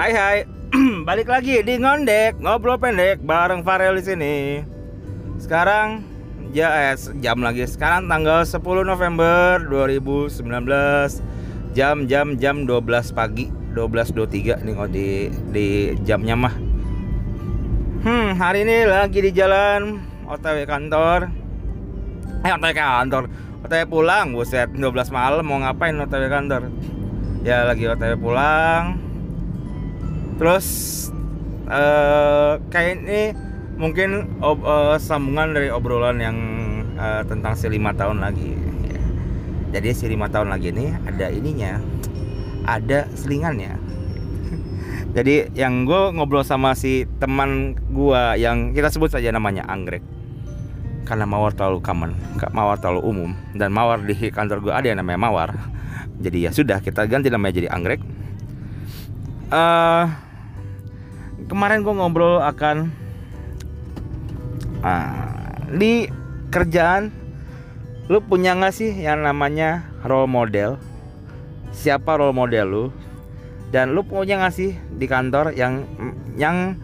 Hai hai, balik lagi di ngondek ngobrol pendek bareng Farel di sini. Sekarang ya eh, jam lagi. Sekarang tanggal 10 November 2019 jam jam jam 12 pagi 12.23 nih kalau di di jamnya mah. Hmm, hari ini lagi di jalan OTW kantor. Eh, OTW kantor. OTW pulang, buset 12 malam mau ngapain OTW kantor? Ya lagi OTW pulang, terus uh, kayak ini mungkin ob, uh, sambungan dari obrolan yang uh, tentang si lima tahun lagi. Jadi si lima tahun lagi ini ada ininya ada selingannya. Jadi yang gue ngobrol sama si teman gue yang kita sebut saja namanya anggrek. Karena mawar terlalu common mawar terlalu umum. Dan mawar di kantor gue ada yang namanya mawar. Jadi ya sudah kita ganti namanya jadi anggrek. Uh, kemarin gue ngobrol akan uh, di kerjaan lu punya nggak sih yang namanya role model? Siapa role model lu? Dan lu punya nggak sih di kantor yang yang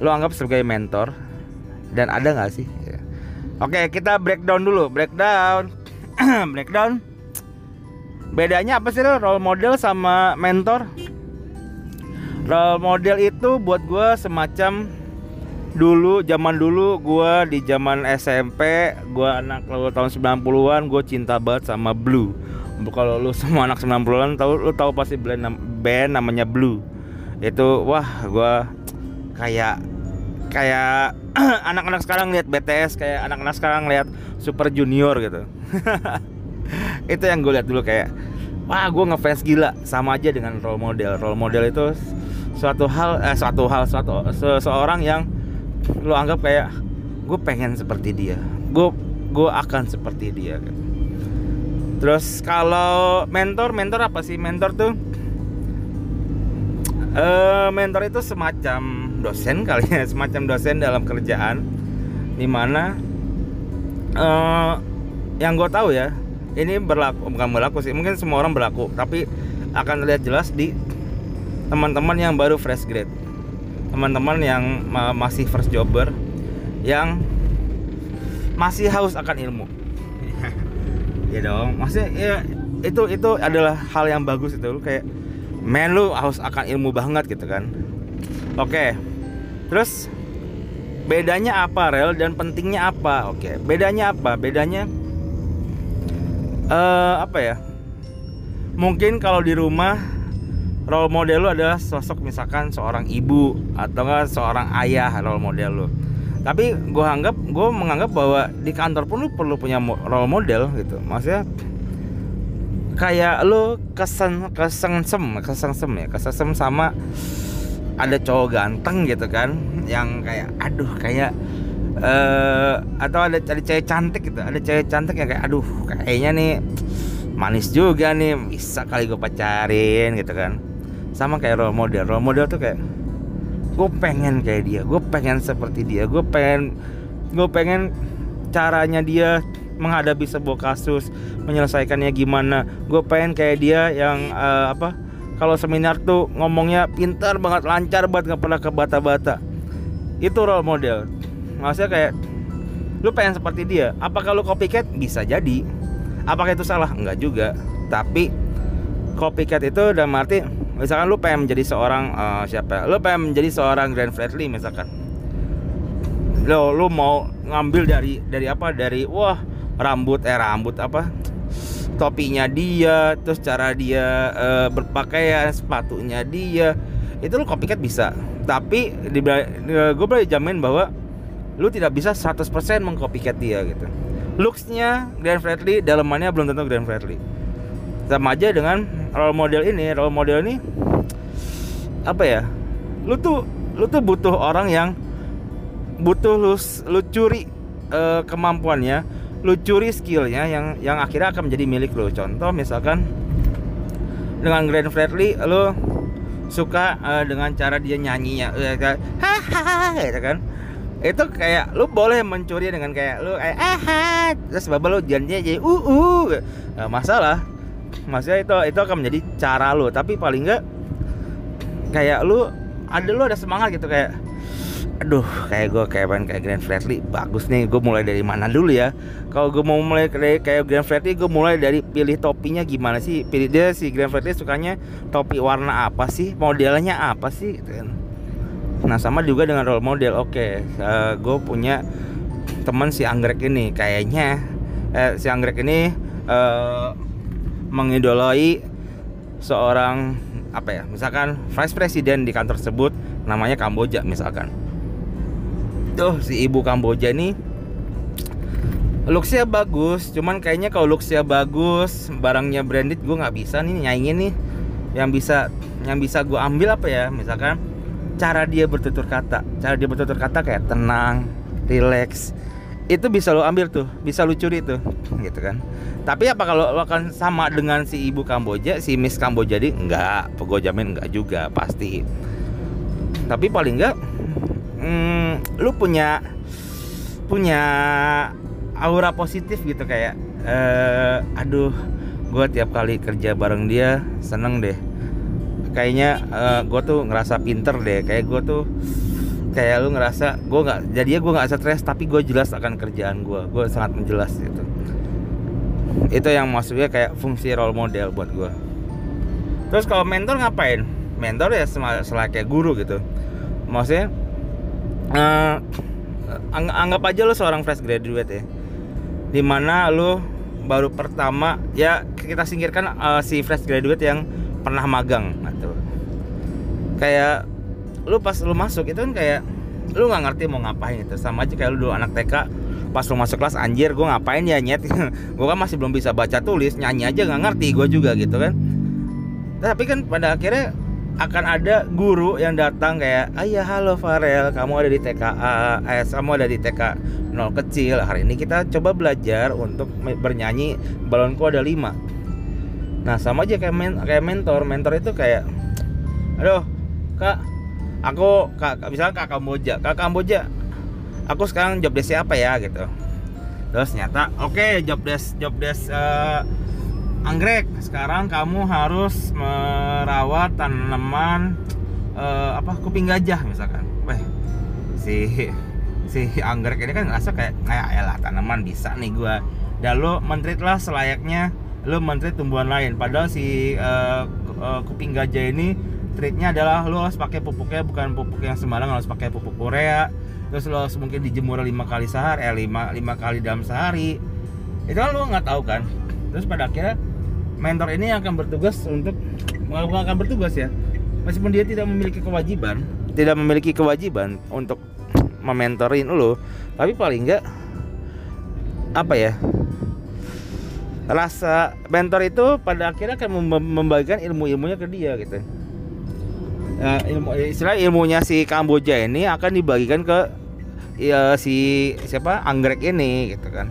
lu anggap sebagai mentor? Dan ada nggak sih? Oke kita breakdown dulu breakdown. Breakdown. Bedanya apa sih role model sama mentor role model itu buat gue semacam dulu zaman dulu gue di zaman SMP gue anak lalu tahun 90-an gue cinta banget sama Blue. Kalau lu semua anak 90-an tahu lu tahu pasti band, band namanya Blue. Itu wah gue kayak kayak anak-anak sekarang lihat BTS kayak anak-anak sekarang lihat Super Junior gitu. Itu yang gue lihat dulu kayak wah gue ngefans gila. Sama aja dengan role model. Role model itu suatu hal eh suatu hal suatu seseorang yang lo anggap kayak gue pengen seperti dia gue gue akan seperti dia gitu. terus kalau mentor mentor apa sih mentor tuh uh, mentor itu semacam dosen kali ya semacam dosen dalam kerjaan di mana uh, yang gue tahu ya ini berlaku bukan berlaku sih mungkin semua orang berlaku tapi akan terlihat jelas di teman-teman yang baru fresh grade. Teman-teman yang ma masih first jobber yang masih haus akan ilmu. Ya dong. Maksudnya ya itu itu adalah hal yang bagus itu. Lu kayak men lu haus akan ilmu banget gitu kan. Oke. Terus bedanya apa rel? Dan pentingnya apa? Oke. Bedanya apa? Bedanya uh, apa ya? Mungkin kalau di rumah role model lu adalah sosok misalkan seorang ibu atau enggak seorang ayah role model lu. Tapi gue anggap gue menganggap bahwa di kantor pun lu perlu punya role model gitu. Maksudnya kayak lu kesen kesengsem kesengsem ya kesengsem sama ada cowok ganteng gitu kan yang kayak aduh kayak uh, atau ada ada cewek cantik gitu ada cewek cantik yang kayak aduh kayaknya nih manis juga nih bisa kali gue pacarin gitu kan sama kayak role model. Role model tuh kayak gue pengen kayak dia. Gue pengen seperti dia. Gue pengen gue pengen caranya dia menghadapi sebuah kasus menyelesaikannya gimana. Gue pengen kayak dia yang uh, apa kalau seminar tuh ngomongnya pintar banget lancar banget nggak pernah ke bata-bata itu role model. Maksudnya kayak lu pengen seperti dia. Apakah lu copycat? Bisa jadi. Apakah itu salah? Enggak juga. Tapi copycat itu udah arti misalkan lu pengen menjadi seorang uh, siapa? Lu pengen menjadi seorang Grand Fredly misalkan. Lo lu mau ngambil dari dari apa? Dari wah rambut eh rambut apa? Topinya dia terus cara dia uh, berpakaian sepatunya dia. Itu lu copycat bisa. Tapi di, gue boleh jamin bahwa lu tidak bisa 100% mengcopycat dia gitu. Looksnya Grand Fredly dalamannya belum tentu Grand Fredly sama aja dengan role model ini. Role model ini apa ya? Lu tuh lu tuh butuh orang yang butuh lu lu curi uh, kemampuannya lu curi skillnya yang yang akhirnya akan menjadi milik lu. Contoh misalkan dengan Grand Fredly lu suka uh, dengan cara dia nyanyinya. Uh, kayak hahaha gitu kan. Itu kayak lu boleh mencuri dengan kayak lu kayak ah terus babel lu janjinya jadi uh uh nah, masalah maksudnya itu itu akan menjadi cara lo tapi paling enggak kayak lu ada lu ada semangat gitu kayak aduh kayak gue kayak main kayak Grand Fredly bagus nih gue mulai dari mana dulu ya? Kalau gue mau mulai kayak kayak Grand Fredly gue mulai dari pilih topinya gimana sih? Pilih dia si Grand Fredly sukanya topi warna apa sih? Modelnya apa sih? Gitu kan. Nah sama juga dengan role model. Oke okay, uh, gue punya teman si anggrek ini. Kayaknya eh, si anggrek ini uh, mengidolai seorang apa ya misalkan vice president di kantor tersebut namanya Kamboja misalkan. Tuh si ibu Kamboja ini looksnya bagus cuman kayaknya kalau looksnya bagus barangnya branded gue nggak bisa nih nyaingin nih. Yang bisa yang bisa gue ambil apa ya misalkan cara dia bertutur kata. Cara dia bertutur kata kayak tenang relax itu bisa lo ambil tuh bisa lo curi tuh. Gitu kan. Tapi apa kalau lo akan sama dengan si ibu Kamboja si Miss Kamboja di enggak. Gue jamin enggak juga pasti. Tapi paling enggak hmm, lu punya punya aura positif gitu kayak uh, aduh gue tiap kali kerja bareng dia seneng deh. Kayaknya uh, eh, gue tuh ngerasa pinter deh. Kayak gue tuh kayak lu ngerasa gue nggak jadi gue nggak stres tapi gue jelas akan kerjaan gue gue sangat menjelas gitu. Itu yang maksudnya kayak fungsi role model buat gue terus kalau mentor ngapain? Mentor ya selain kayak guru gitu. Maksudnya uh, anggap aja lo seorang fresh graduate ya. Di mana lo baru pertama ya kita singkirkan uh, si fresh graduate yang pernah magang gitu. Kayak lu pas lu masuk itu kan kayak lu nggak ngerti mau ngapain itu sama aja kayak lu dulu anak TK pas lu masuk kelas anjir gue ngapain ya nyet? Gue kan masih belum bisa baca tulis nyanyi aja nggak ngerti gue juga gitu kan. Tapi kan pada akhirnya akan ada guru yang datang kayak ayah halo Farel. Kamu ada di TKA eh kamu ada di TK nol kecil. Hari ini kita coba belajar untuk bernyanyi balonku ada lima. Nah sama aja kayak men kayak mentor. Mentor itu kayak aduh kak aku kak misalnya kak Kamboja. Kak Kamboja aku sekarang job desk apa ya gitu. Terus nyata oke okay, job desk job desk uh, anggrek. Sekarang kamu harus merawat tanaman uh, apa kuping gajah misalkan. Weh si si anggrek ini kan ngerasa kayak kayak ya lah tanaman bisa nih gua. Dan lo mentrit lah selayaknya lo mentrit tumbuhan lain. Padahal si uh, kuping gajah ini treatnya adalah lo harus pakai pupuknya bukan pupuk yang sembarang harus pakai pupuk Korea. Terus lo harus mungkin dijemur lima kali sehari eh lima lima kali dalam sehari. Itu kan lo nggak tahu kan? Terus pada akhirnya mentor ini akan bertugas untuk akan bertugas ya. Meskipun dia tidak memiliki kewajiban tidak memiliki kewajiban untuk mementorin lo tapi paling enggak apa ya rasa mentor itu pada akhirnya akan membagikan ilmu-ilmunya ke dia gitu uh, ilmu istilah ilmunya si Kamboja ini akan dibagikan ke ya, si siapa anggrek ini gitu kan.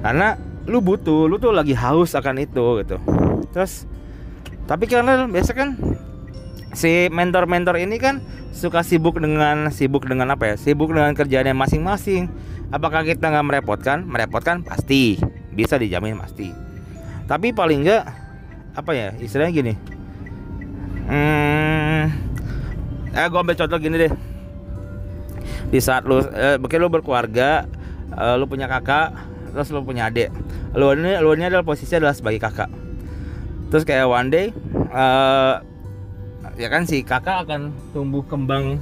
Karena lu butuh lu tuh lagi haus akan itu gitu. Terus tapi karena biasa kan si mentor-mentor ini kan suka sibuk dengan sibuk dengan apa ya sibuk dengan kerjaannya masing-masing. Apakah kita nggak merepotkan? Merepotkan pasti. Bisa dijamin pasti. Tapi paling enggak apa ya istilahnya gini. Hmm eh gue ambil contoh gini deh. Di saat lu eh, lu berkeluarga eh, lu punya kakak terus lu punya adik. Lu ini lu ini adalah posisinya adalah sebagai kakak. Terus kayak one day uh, ya kan si kakak akan tumbuh kembang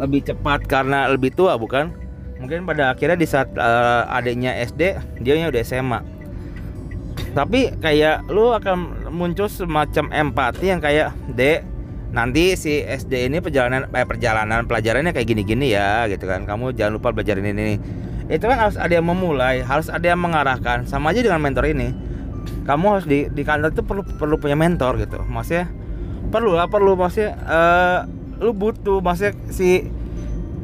lebih cepat karena lebih tua bukan? Mungkin pada akhirnya di saat uh, adiknya SD dia udah SMA tapi kayak lu akan muncul semacam empati yang kayak dek nanti si SD ini perjalanan eh, perjalanan pelajarannya kayak gini-gini ya gitu kan. Kamu jangan lupa belajar ini, ini itu kan harus ada yang memulai harus ada yang mengarahkan. Sama aja dengan mentor ini. Kamu harus di di kantor itu perlu perlu punya mentor gitu. Maksudnya perlu lah perlu. Maksudnya uh, lu butuh. Maksudnya si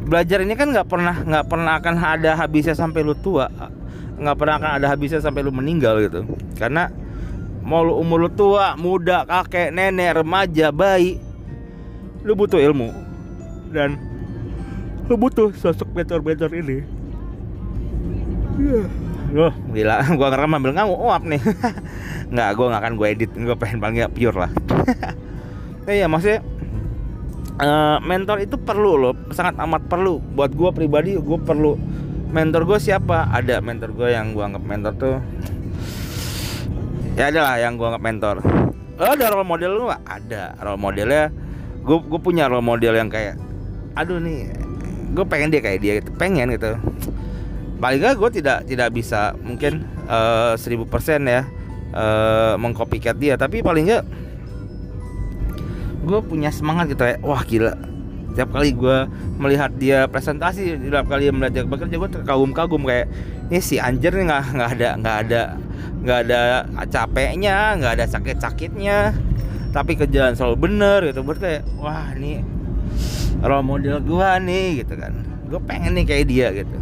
belajar ini kan nggak pernah nggak pernah akan ada habisnya sampai lu tua. Nggak pernah akan ada habisnya sampai lu meninggal gitu. Karena mau lu umur lu tua muda kakek nenek remaja bayi lu butuh ilmu. Dan lu butuh sosok mentor-mentor ini. Loh, gila, gua ngeram ambil ngamu uap nih. Nggak, gua nggak akan gue edit, gue pengen banget pure lah. eh ya maksudnya uh, mentor itu perlu loh. Sangat amat perlu. Buat gue pribadi gue perlu. Mentor gue siapa? Ada mentor gue yang gue anggap mentor tuh. Ya ada lah yang gue anggap mentor. Oh, ada role model lu ada. Role modelnya gue gue punya role model yang kayak aduh nih gue pengen dia kayak dia gitu pengen gitu. Paling gak gue tidak tidak bisa mungkin eh, seribu persen ya uh, mengcopycat dia. Tapi paling gak gue punya semangat gitu ya. Wah gila. Setiap kali gue melihat dia presentasi setiap kali melihat dia bekerja gue terkagum-kagum kayak ini si anjir nih nggak nggak ada nggak ada nggak ada capeknya nggak ada sakit-sakitnya tapi kerjaan selalu bener gitu. Kayak wah ini role model gue nih gitu kan. Gue pengen nih kayak dia gitu.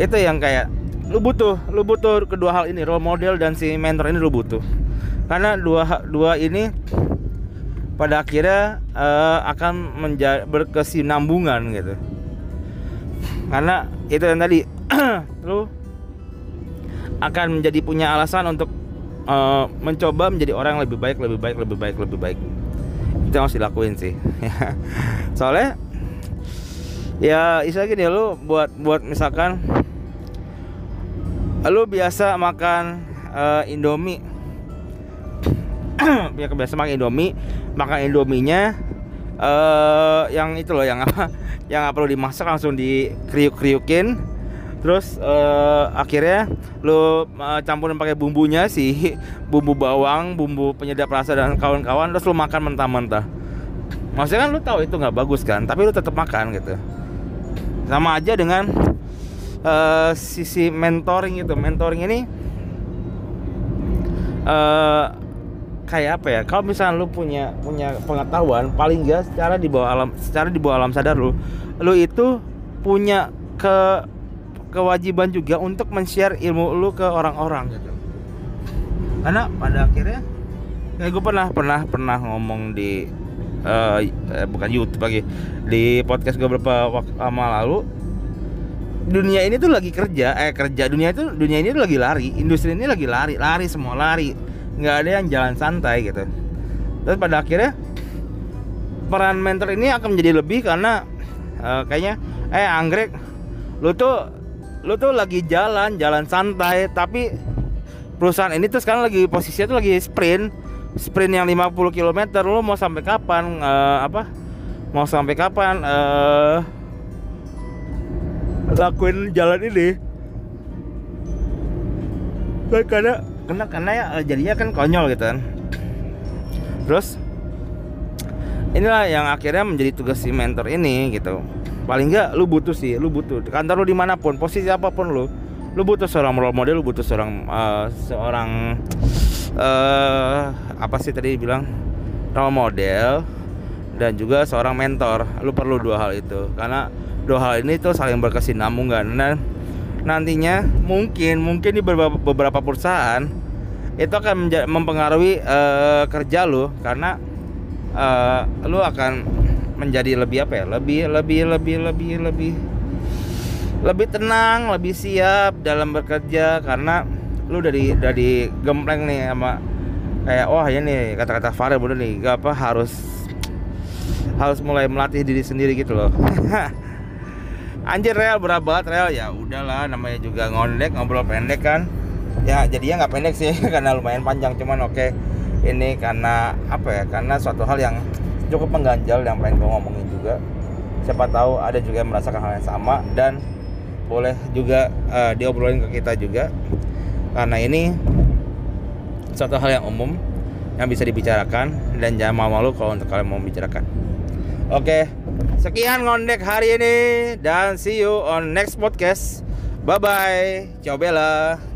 Itu yang kayak lu butuh lu butuh kedua hal ini role model dan si mentor ini lu butuh. Karena dua dua ini pada akhirnya uh, akan menjadi berkesinambungan gitu. Karena itu yang tadi lu akan menjadi punya alasan untuk uh, mencoba menjadi orang yang lebih baik lebih baik lebih baik lebih baik. Itu yang harus dilakuin sih. Soalnya ya istilah gini lu buat buat misalkan lu biasa makan uh, Indomie. Ya kebiasa makan Indomie makan Indominya uh, yang itu loh yang apa yang nggak perlu dimasak langsung dikriuk-kriukin terus uh, akhirnya lo uh, campurin pakai bumbunya sih bumbu bawang bumbu penyedap rasa dan kawan-kawan terus lo makan mentah-mentah. Maksudnya kan lo tahu itu nggak bagus kan tapi lo tetap makan gitu. Sama aja dengan uh, sisi mentoring itu. Mentoring ini uh, kayak apa ya? Kalau misalnya lu punya punya pengetahuan paling enggak secara di bawah alam secara di bawah alam sadar lu lu itu punya ke kewajiban juga untuk men-share ilmu lu ke orang-orang gitu. Karena pada akhirnya kayak gue pernah pernah pernah ngomong di uh, eh, bukan YouTube lagi di podcast gue beberapa waktu lama lalu dunia ini tuh lagi kerja eh kerja dunia itu dunia ini tuh lagi lari industri ini lagi lari lari semua lari. Nggak ada yang jalan santai gitu. Terus pada akhirnya peran mentor ini akan menjadi lebih karena uh, kayaknya eh anggrek lu tuh lu tuh lagi jalan jalan santai tapi perusahaan ini tuh sekarang lagi posisinya tuh lagi sprint sprint yang 50 km lu mau sampai kapan uh, apa? Mau sampai kapan uh, lakuin jalan ini? Karena karena karena ya eh, jadinya kan konyol gitu kan. Terus inilah yang akhirnya menjadi tugas si mentor ini gitu paling enggak lu butuh sih lu butuh. Kantor lu di mana pun posisi apa pun lu lu butuh seorang role model lu butuh seorang uh, seorang uh, apa sih tadi bilang? Role model dan juga seorang mentor. Lu perlu dua hal itu. Karena dua hal ini tuh saling berkesinambungan. Dan nantinya mungkin mungkin di beberapa, beberapa perusahaan itu akan mempengaruhi uh, kerja lo karena uh, lo akan menjadi lebih apa ya? Lebih lebih lebih lebih lebih lebih tenang lebih siap dalam bekerja karena lu dari dari gempleng nih sama kayak wah ya nih kata-kata Farel bener nih gak apa harus harus mulai melatih diri sendiri gitu loh. Anjir real berat banget real ya udahlah namanya juga ngondek ngobrol pendek kan. Ya jadinya nggak pendek sih karena lumayan panjang cuman oke. Ini karena apa ya? Karena suatu hal yang cukup mengganjal yang pengen gue ngomongin juga siapa tahu ada juga yang merasakan hal yang sama dan boleh juga uh, diobrolin ke kita juga karena ini suatu hal yang umum yang bisa dibicarakan dan jangan malu-malu kalau untuk kalian mau membicarakan oke Sekian ngondek hari ini dan see you on next podcast. Bye bye. Ciao Bella.